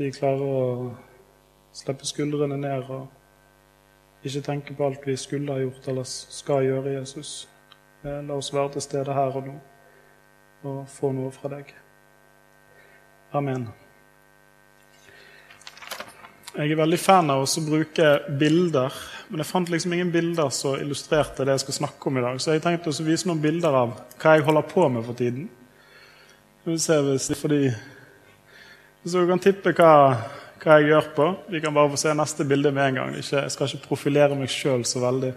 vi klarer å slippe skuldrene ned og ikke tenke på alt vi skulle ha gjort eller skal gjøre, Jesus. Eh, la oss være til stede her og nå og få noe fra deg. Amen. Jeg er veldig fan av å bruke bilder, men jeg fant liksom ingen bilder som illustrerte det jeg skal snakke om i dag. Så jeg tenkte å vise noen bilder av hva jeg holder på med for tiden. Vi ser hvis, fordi, Så du kan tippe hva, hva, jeg gjør på. Vi kan bare få se neste bilde med en gang. Ikke, jeg skal ikke profilere meg sjøl så veldig.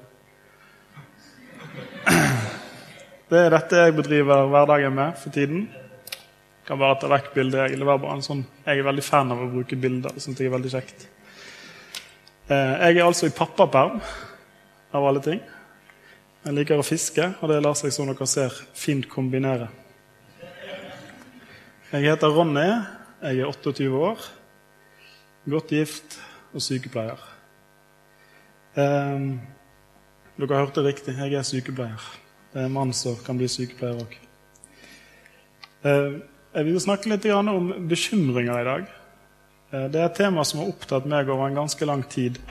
Det er dette jeg bedriver hverdagen med for tiden. Jeg kan bare ta vekk bildet. Jeg, sånn, jeg er veldig fan av å bruke bilder. Sånt er veldig kjekt. Eh, jeg er altså i pappaperm, av alle ting. Jeg liker å fiske, og det lar seg, som dere ser, fint kombinere. Jeg heter Ronny. Jeg er 28 år. Godt gift og sykepleier. Eh, dere hørte riktig. Jeg er sykepleier. Det er en mann som kan bli sykepleier òg. Eh, jeg vil snakke litt om bekymringer i dag. Eh, det er et tema som har opptatt meg over en ganske lang tid.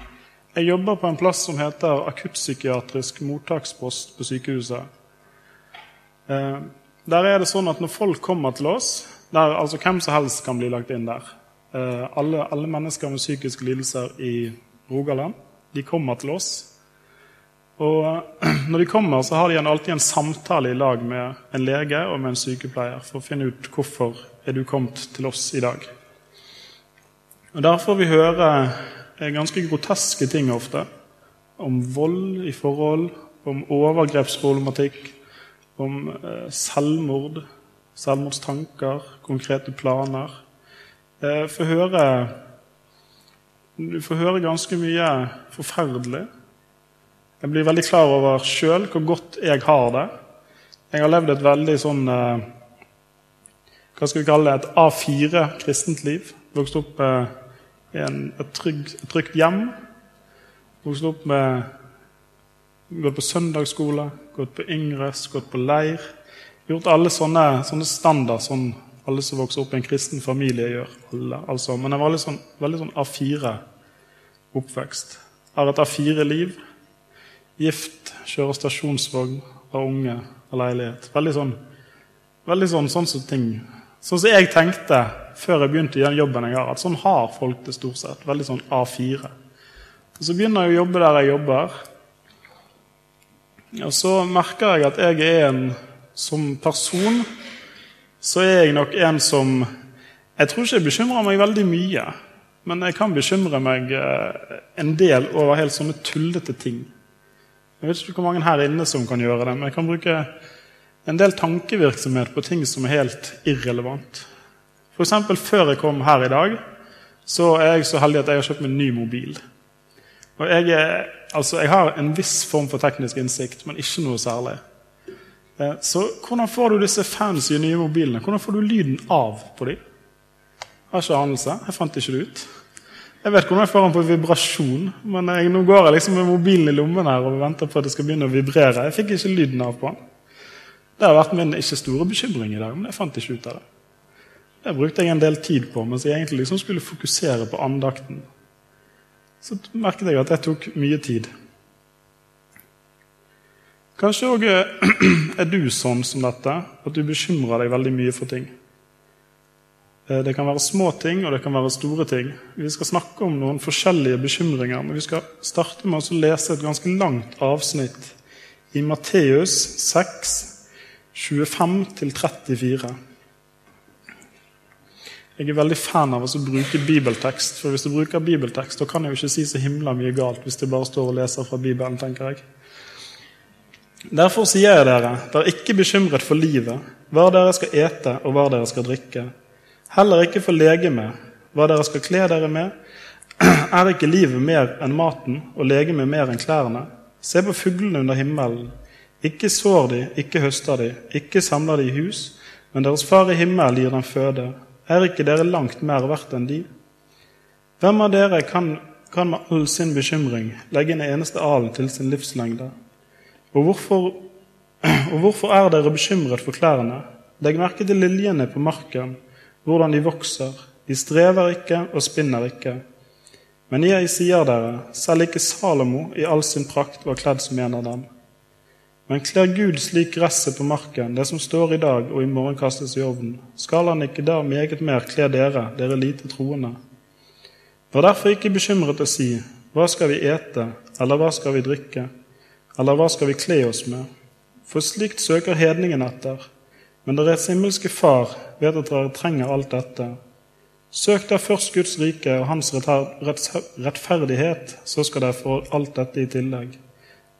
Jeg jobber på en plass som heter akuttpsykiatrisk mottakspost på sykehuset. Eh, der er det sånn at Når folk kommer til oss der, altså Hvem som helst kan bli lagt inn der. Alle, alle mennesker med psykiske lidelser i Rogaland de kommer til oss og når de kommer, så har de alltid en samtale i lag med en lege og med en sykepleier for å finne ut hvorfor er du kommet til oss i dag. Og Der får vi høre eh, ganske groteske ting ofte. Om vold i forhold, om overgrepsproblematikk, om eh, selvmord, selvmordstanker, konkrete planer. Eh, får høre, du får høre ganske mye forferdelig jeg blir veldig klar over sjøl hvor godt jeg har det. Jeg har levd et veldig sånn eh, Hva skal vi kalle det? Et A4 kristent liv. Vokst opp eh, i en, et, trygg, et, trygt hjem. Vokst opp med Gått på søndagsskole, gått på Yngres, gått på leir. Gjort alle sånne, sånne standard som alle som vokser opp i en kristen familie, gjør. Alle, altså. Men jeg var litt sånn, veldig sånn A4-oppvekst. Har et A4-liv gift, kjører stasjonsvogn, har unge, har leilighet. Veldig sånn veldig sånn, sånn som ting Sånn som jeg tenkte før jeg begynte i den jobben jeg har. at Sånn har folk det stort sett. Veldig sånn A4. Og Så begynner jeg å jobbe der jeg jobber. Og så merker jeg at jeg er en Som person så er jeg nok en som Jeg tror ikke jeg bekymrer meg veldig mye. Men jeg kan bekymre meg eh, en del over helt sånne tullete ting. Jeg vet ikke hvor mange her inne som kan gjøre det, men jeg kan bruke en del tankevirksomhet på ting som er helt irrelevant. F.eks. før jeg kom her i dag, så er jeg så heldig at jeg har kjøpt meg ny mobil. Og jeg, er, altså, jeg har en viss form for teknisk innsikt, men ikke noe særlig. Eh, så hvordan får du disse fancy nye mobilene? Hvordan får du lyden av på dem? Jeg har ikke anelse. Jeg fant ikke det ut. Jeg vet hvordan jeg får den på vibrasjon, men jeg, nå går jeg liksom med mobilen i lommen her og venter på at det skal begynne å vibrere. Jeg fikk ikke lyden av på den. Det har vært min ikke store bekymring i dag, men jeg fant ikke ut av det. Det brukte jeg en del tid på, mens jeg egentlig liksom skulle fokusere på andakten. Så merket jeg at det tok mye tid. Kanskje òg er du sånn som dette, at du bekymrer deg veldig mye for ting. Eh, det kan være små ting, og det kan være store ting. Vi skal snakke om noen forskjellige bekymringer, men vi skal starte med å lese et ganske langt avsnitt i Matteus 6, 25-34. Jeg er veldig fan av å bruke bibeltekst, for hvis du bruker bibeltekst, da kan jeg jo ikke si så himla mye galt hvis jeg bare står og leser fra Bibelen, tenker jeg. Derfor sier jeg dere, er ikke bekymret for livet, hva dere skal ete og hva dere skal drikke Heller ikke for legemet, hva dere skal kle dere med. Er ikke livet mer enn maten og legemet mer enn klærne? Se på fuglene under himmelen. Ikke sår de, ikke høster de, ikke samler de i hus, men deres far i himmelen gir dem føde. Er ikke dere langt mer verdt enn de? Hvem av dere kan, kan med all sin bekymring legge en eneste alen til sin livslengde? Og hvorfor, og hvorfor er dere bekymret for klærne? Legg merke til liljene på marken hvordan de vokser. De strever ikke og spinner ikke. Men jeg sier dere, selv ikke Salomo i all sin prakt var kledd som en av dem. Men kler Gud slik gresset på marken, det som står i dag og i morgen kastes i ovnen, skal han ikke da meget mer kle dere, dere lite troende? Vær derfor ikke bekymret og si, hva skal vi ete, eller hva skal vi drikke, eller hva skal vi kle oss med? For slikt søker hedningen etter. Men deres himmelske Far vet at dere trenger alt dette. Søk da først Guds rike og Hans rettferdighet, så skal dere få alt dette i tillegg.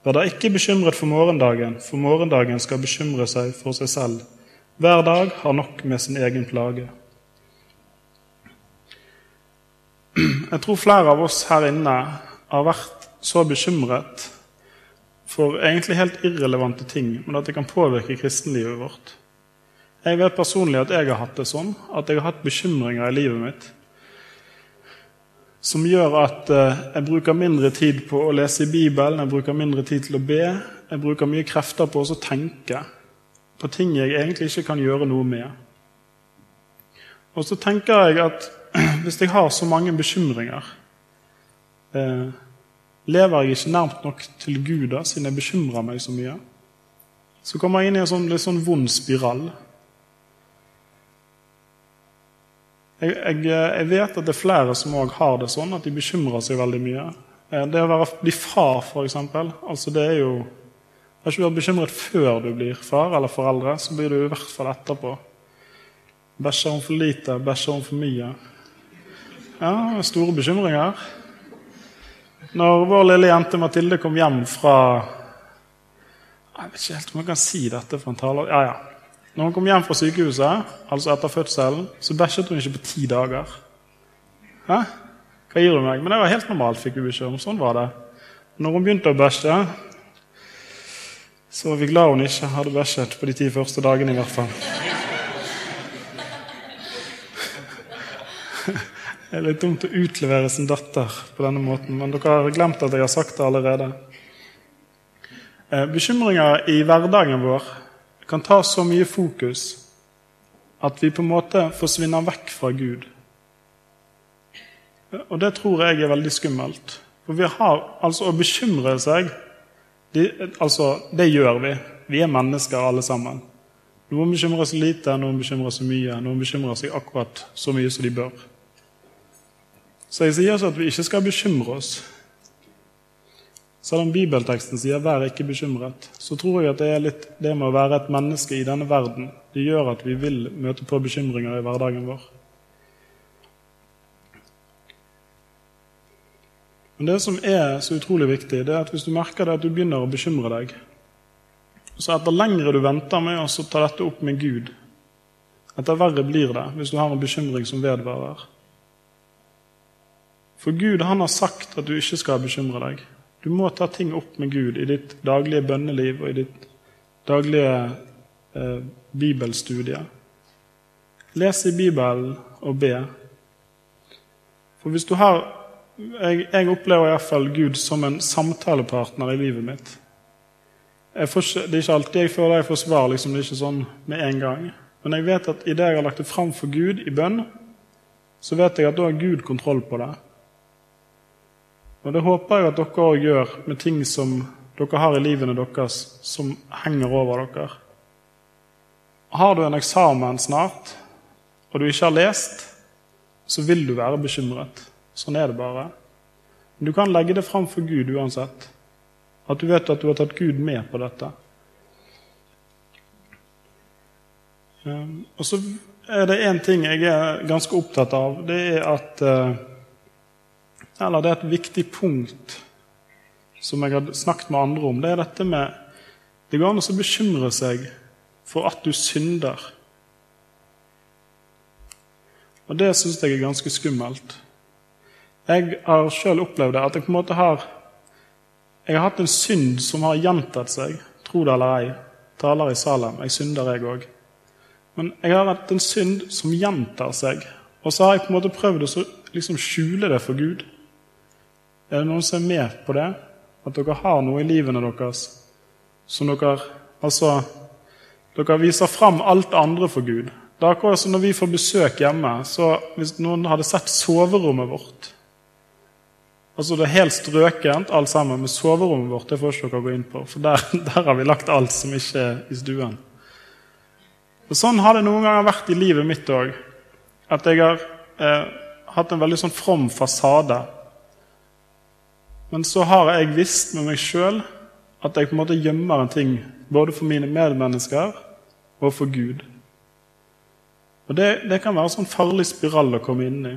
Vær da ikke bekymret for morgendagen, for morgendagen skal bekymre seg for seg selv. Hver dag har nok med sin egen plage. Jeg tror flere av oss her inne har vært så bekymret for egentlig helt irrelevante ting, men at det kan påvirke kristenlivet vårt. Jeg vet personlig at jeg har hatt det sånn, at jeg har hatt bekymringer i livet mitt som gjør at eh, jeg bruker mindre tid på å lese i Bibelen, jeg bruker mindre tid til å be. Jeg bruker mye krefter på å tenke på ting jeg egentlig ikke kan gjøre noe med. Og så tenker jeg at hvis jeg har så mange bekymringer, eh, lever jeg ikke nærmt nok til Gud da, siden jeg bekymrer meg så mye. Så kommer jeg inn i en sånn, litt sånn vond spiral. Jeg, jeg, jeg, vet at det er flere som òg har det sånn, at de bekymrer seg veldig mye. Eh, det å være, bli far, f.eks. Altså det er jo Har ikke vært bekymret før du blir far eller foreldre, så blir du i hvert fall etterpå. Bæsjer hun for lite? Bæsjer hun for mye? Ja, store bekymringer. Når vår lille jente Mathilde kom hjem fra Jeg vet ikke helt om jeg kan si dette for en taler. Ja, ja. Når hun kom hjem fra sykehuset, altså etter fødselen, så bæsjet hun ikke på ti dager. Hæ? Hva gir hun meg? Men det var helt normalt, fikk vi beskjed om. Sånn var det. Når hun begynte å bæsje, så var vi glad hun ikke hadde bæsjet på de ti første dagene, i hvert fall. Det er litt dumt å utlevere sin datter på denne måten, men dere har glemt at jeg har sagt det allerede. Eh, bekymringer i hverdagen vår kan ta så mye fokus at vi på en måte forsvinner vekk fra Gud. Og det tror jeg er veldig skummelt. For vi har altså å bekymre seg de, altså, Det gjør vi. Vi er mennesker alle sammen. Noen bekymrer seg lite, noen bekymrer seg mye. Noen bekymrer seg akkurat så mye som de bør. Så jeg sier ikke at vi ikke skal bekymre oss. Selv om bibelteksten sier 'vær ikke bekymret', så tror jeg at det er litt det med å være et menneske i denne verden. Det gjør at vi vil møte på bekymringer i hverdagen vår. Men det som er så utrolig viktig, det er at hvis du merker det at du begynner å bekymre deg, så etter lengre du venter med å ta dette opp med Gud, etter verre blir det hvis du har en bekymring som vedvarer. For Gud han har sagt at du ikke skal bekymre deg. Du må ta ting opp med Gud i ditt daglige bønneliv og i ditt daglige eh, bibelstudie. Les i Bibelen og be. For hvis du har Jeg, jeg opplever iallfall Gud som en samtalepartner i livet mitt. Får, det er ikke alltid jeg føler jeg får svar liksom, det er ikke sånn med en gang. Men jeg vet at idet jeg har lagt det fram for Gud i bønn, så vet jeg at da har Gud kontroll på det. Og Det håper jeg at dere òg gjør med ting som dere har i livene deres, som henger over dere. Har du en eksamen snart, og du ikke har lest, så vil du være bekymret. Sånn er det bare. Men du kan legge det fram for Gud uansett. At du vet at du har tatt Gud med på dette. Um, og så er det én ting jeg er ganske opptatt av. Det er at uh, eller det er et viktig punkt som jeg har snakket med andre om. Det er dette med Det går an å bekymre seg for at du synder. Og det syns jeg er ganske skummelt. Jeg har sjøl opplevd det, at jeg på en måte har jeg har hatt en synd som har gjentatt seg, tro det eller ei. Taler i Salem. Jeg synder, jeg òg. Men jeg har hatt en synd som gjentar seg. Og så har jeg på en måte prøvd å liksom skjule det for Gud. Er det noen som er med på det? At dere har noe i livene deres som dere Altså, dere viser fram alt andre for Gud. Det er akkurat som når vi får besøk hjemme. så Hvis noen hadde sett soverommet vårt Altså Det er helt strøkent, alt sammen, med soverommet vårt det får ikke dere gå inn på. For der, der har vi lagt alt som ikke er i stuen. Og Sånn har det noen ganger vært i livet mitt òg. At jeg har eh, hatt en veldig sånn from fasade. Men så har jeg visst med meg sjøl at jeg på en måte gjemmer en ting både for mine medmennesker og for Gud. Og Det, det kan være en sånn farlig spiral å komme inn i.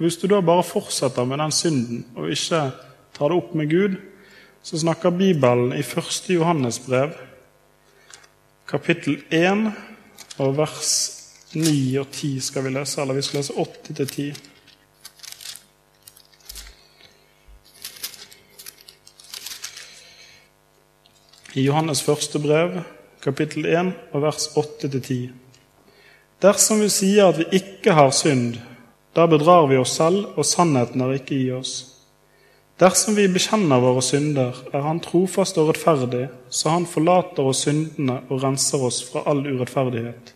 Hvis du da bare fortsetter med den synden og ikke tar det opp med Gud, så snakker Bibelen i 1. Johannes brev, kapittel 1, og vers 9 og 10 skal vi lese, eller vi skal lese 8 til 10. I Johannes første brev, kapittel 1, og vers 8-10. Dersom vi sier at vi ikke har synd, da bedrar vi oss selv, og sannheten er ikke i oss. Dersom vi bekjenner våre synder, er Han trofast og rettferdig, så Han forlater oss syndene og renser oss fra all urettferdighet.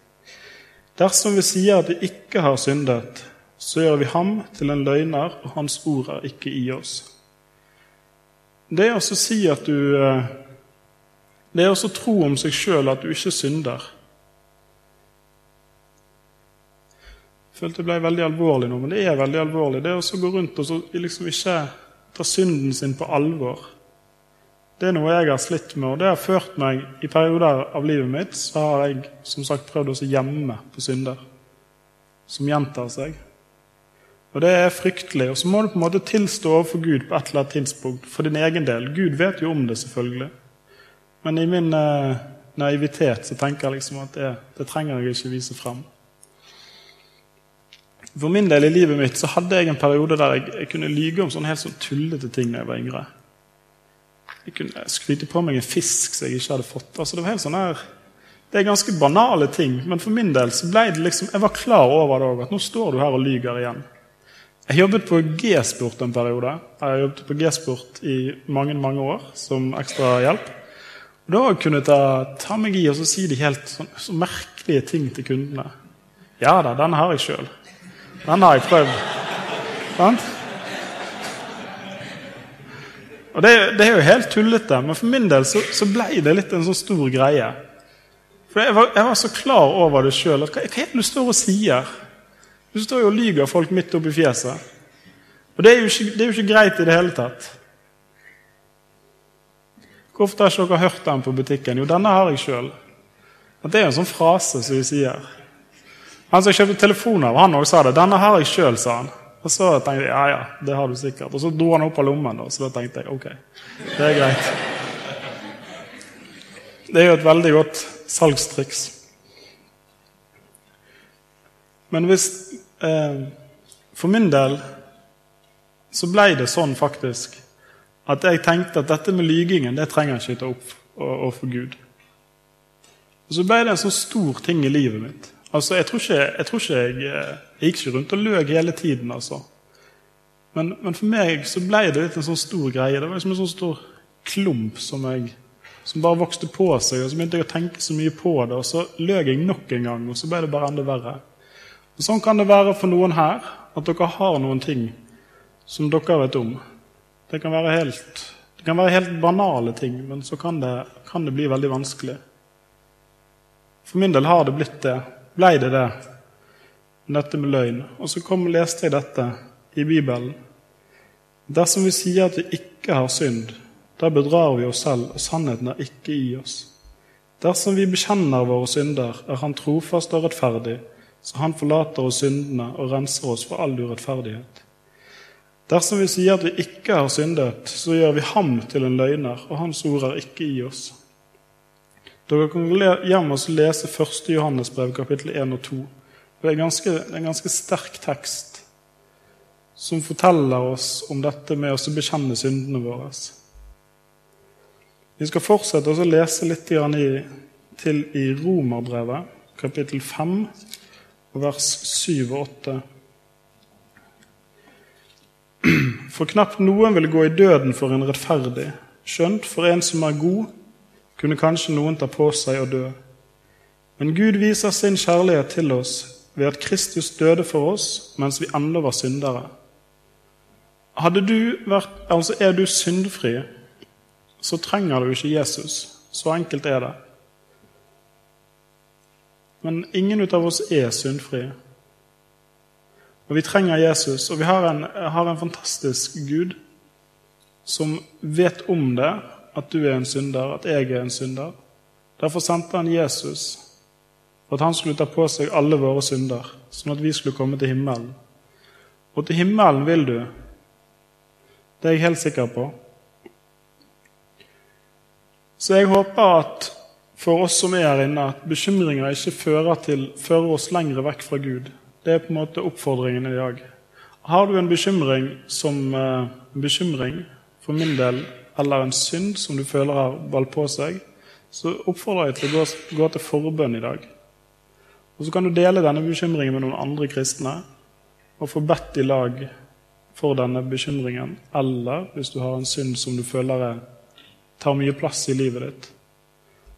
Dersom vi sier at vi ikke har syndet, så gjør vi ham til en løgner, og hans ord er ikke i oss. Det å si at du eh, Det er også tro om seg sjøl at du ikke synder. Jeg følte det ble veldig alvorlig nå, men det er veldig alvorlig. Det å gå rundt og liksom ikke ta synden sin på alvor, det er noe jeg har slitt med. Og det har ført meg i perioder av livet mitt så har jeg som sagt prøvd å gjemme på synder som gjentar seg. Og det er fryktelig. Og så må du på en måte tilstå overfor Gud på et eller annet tidspunkt for din egen del. Gud vet jo om det, selvfølgelig. Men i min eh, naivitet så tenker jeg liksom at det, det trenger jeg ikke vise fram. For min del i livet mitt så hadde jeg en periode der jeg, jeg kunne lyge om sånne helt sånn tullete ting da jeg var yngre. Jeg kunne skryte på meg en fisk som jeg ikke hadde fått. Altså, det var helt sånn her, det er ganske banale ting, men for min del så ble det liksom, jeg var klar over det òg. At nå står du her og lyger igjen. Jeg jobbet på G-sport en periode. Jeg jobbet på G-sport i mange mange år som ekstra hjelp. Da kunne jeg ta, ta meg i og si de helt sånn, så merkelige ting til kundene. Ja da, den har jeg sjøl. Den har jeg prøvd. Sant? Og det, det, er jo helt tullete, men for min del så, så ble det litt en sånn stor greie. For jeg var, jeg var så klar over det sjøl. Hva, hva er det du står og sier? Du står jo og lyver folk midt oppi fjeset. Og det er, ikke, det er, jo ikke, greit i det hele tatt. Hvor ofte har ikke dere hørt den på butikken? Jo, denne har jeg sjøl. Det er en sånn frase som vi sier. Han som kjøpte telefon av, han også sa det. 'Denne har jeg sjøl', sa han. Og så tenkte jeg ja, ja, det har du sikkert. Og så dro han opp av lommen, og så da tenkte jeg ok, det er greit. Det er jo et veldig godt salgstriks. Men hvis eh, For min del så ble det sånn faktisk at jeg tenkte at dette med lygingen det trenger jeg ikke ta opp overfor Gud. Og så ble det en sånn stor ting i livet mitt. Altså, jeg tror ikke jeg, tror ikke jeg, eh, jeg gikk ikke rundt og løg hele tiden, altså. Men, men, for meg så ble det litt en sånn stor greie. Det var liksom en sånn stor klump som, jeg, som bare vokste på seg. Og så begynte jeg å tenke så mye på det, og så løg jeg nok en gang. Og så ble det bare enda verre. Og Sånn kan det være for noen her, at dere har noen ting som dere vet om. Det kan være helt, det kan være helt banale ting, men så kan det, kan det bli veldig vanskelig. For min del har det blitt det ble det det. Dette med løgn. Og så kom, leste jeg dette i Bibelen. Dersom vi sier at vi ikke har synd, da bedrar vi oss selv, og sannheten er ikke i oss. Dersom vi bekjenner våre synder, er Han trofast og rettferdig, så Han forlater oss syndene og renser oss for all urettferdighet. Dersom vi sier at vi ikke har syndet, så gjør vi ham til en løgner, og hans ord er ikke i oss. Dere kan hjem og lese 1. Johannes brev, kapittel 1 og 2. Det er, ganske, er en ganske sterk tekst som forteller oss om dette med å bekjenne syndene våre. Vi skal fortsette å lese litt i, til i Romerbrevet, kapittel 5, vers 7 og 8. For knapt noen vil gå i døden for en rettferdig, skjønt for en som er god, kunne kanskje noen ta på seg å dø. Men Gud viser sin kjærlighet til oss ved at Kristus døde for oss mens vi ennå var syndere. Du vært, altså Er du syndfri, så trenger du ikke Jesus. Så enkelt er det. Men ingen av oss er syndfrie. Og vi trenger Jesus, og vi har en, har en fantastisk Gud som vet om det, at du er en synder, at jeg er en synder. Derfor sendte han Jesus for at han skulle ta på seg alle våre synder, sånn at vi skulle komme til himmelen. Og til himmelen vil du. Det er jeg helt sikker på. Så jeg håper at for oss som er her inne, at bekymringer ikke fører, til, fører oss lenger vekk fra Gud. Det er på en måte oppfordringen i dag. Har du en bekymring som en bekymring, for min del, eller en synd som du føler har valgt på seg, så oppfordrer jeg til å gå, gå til forbønn i dag. Og Så kan du dele denne bekymringen med noen andre kristne og få bedt i lag for denne bekymringen. Eller hvis du har en synd som du føler er, tar mye plass i livet ditt.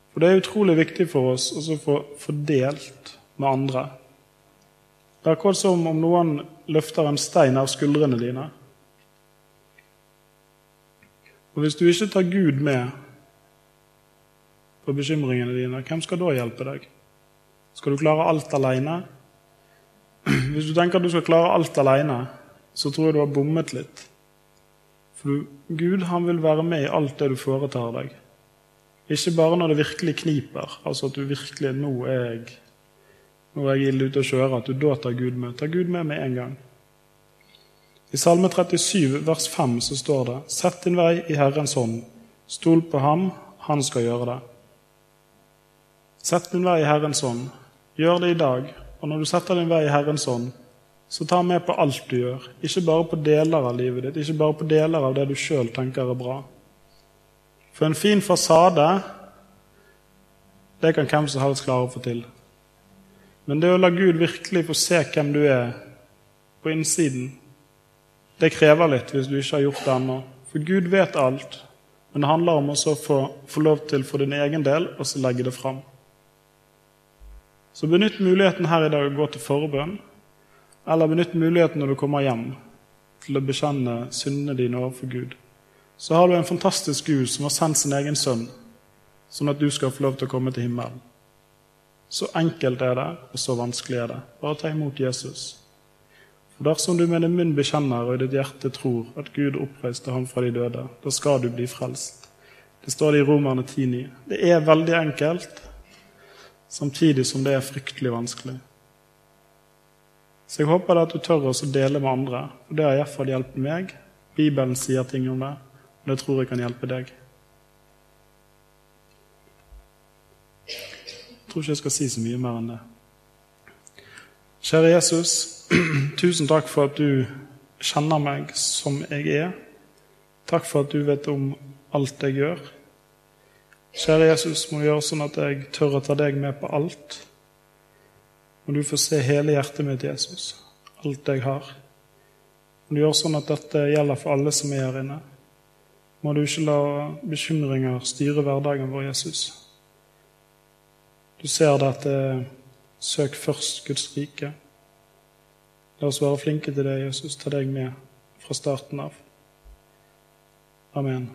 For Det er utrolig viktig for oss å få, få delt med andre. Det er akkurat som om noen løfter en stein av skuldrene dine. Og Hvis du ikke tar Gud med på bekymringene dine, hvem skal da hjelpe deg? Skal du klare alt alene? Hvis du tenker at du skal klare alt alene, så tror jeg du har bommet litt. For Gud han vil være med i alt det du foretar deg. Ikke bare når det virkelig kniper, altså at du virkelig Nå er jeg, nå er jeg ille ute å kjøre, at du da tar Gud med. Ta Gud med med en gang. I Salme 37, vers 5, så står det:" Sett din vei i Herrens hånd. Stol på ham, han skal gjøre det. Sett din vei i Herrens hånd. Gjør det i dag. Og når du setter din vei i Herrens hånd, så ta med på alt du gjør. Ikke bare på deler av livet ditt, ikke bare på deler av det du sjøl tenker er bra. For en fin fasade, det kan hvem som helst klare å få til. Men det å la Gud virkelig få se hvem du er på innsiden, det krever litt hvis du ikke har gjort det ennå. For Gud vet alt, men det handler om å få, få lov til for din egen del og så legge det fram. Så benytt muligheten her i dag å gå til forbønn, eller benytt muligheten når du kommer hjem, til å bekjenne syndene dine overfor Gud. Så har du en fantastisk Gud som har sendt sin egen sønn, sånn at du skal få lov til å komme til himmelen. Så enkelt er det, og så vanskelig er det. Bare ta imot Jesus. For dersom du med din munn bekjenner og i ditt hjerte tror at Gud oppreiste ham fra de døde, da skal du bli frelst. Det står det i Romerne 10,9. Det er veldig enkelt, samtidig som det er fryktelig vanskelig. Så jeg håper at du tør å dele med andre. og Det har iallfall hjulpet meg. Bibelen sier ting om det, og det tror jeg kan hjelpe deg. Tror ikke jeg skal si så mye mer enn det. Kjære Jesus. Tusen takk for at du kjenner meg som jeg er. Takk for at du vet om alt jeg gjør. Kjære Jesus, må du gjøre sånn at jeg tør å ta deg med på alt. Må du få se hele hjertet mitt, Jesus, alt jeg har. Må du gjøre sånn at dette gjelder for alle som er her inne. Må du ikke la bekymringer styre hverdagen vår, Jesus. Du ser dette søk først Guds rike. La oss være flinke til det, Jesus. Ta deg med fra starten av. Amen.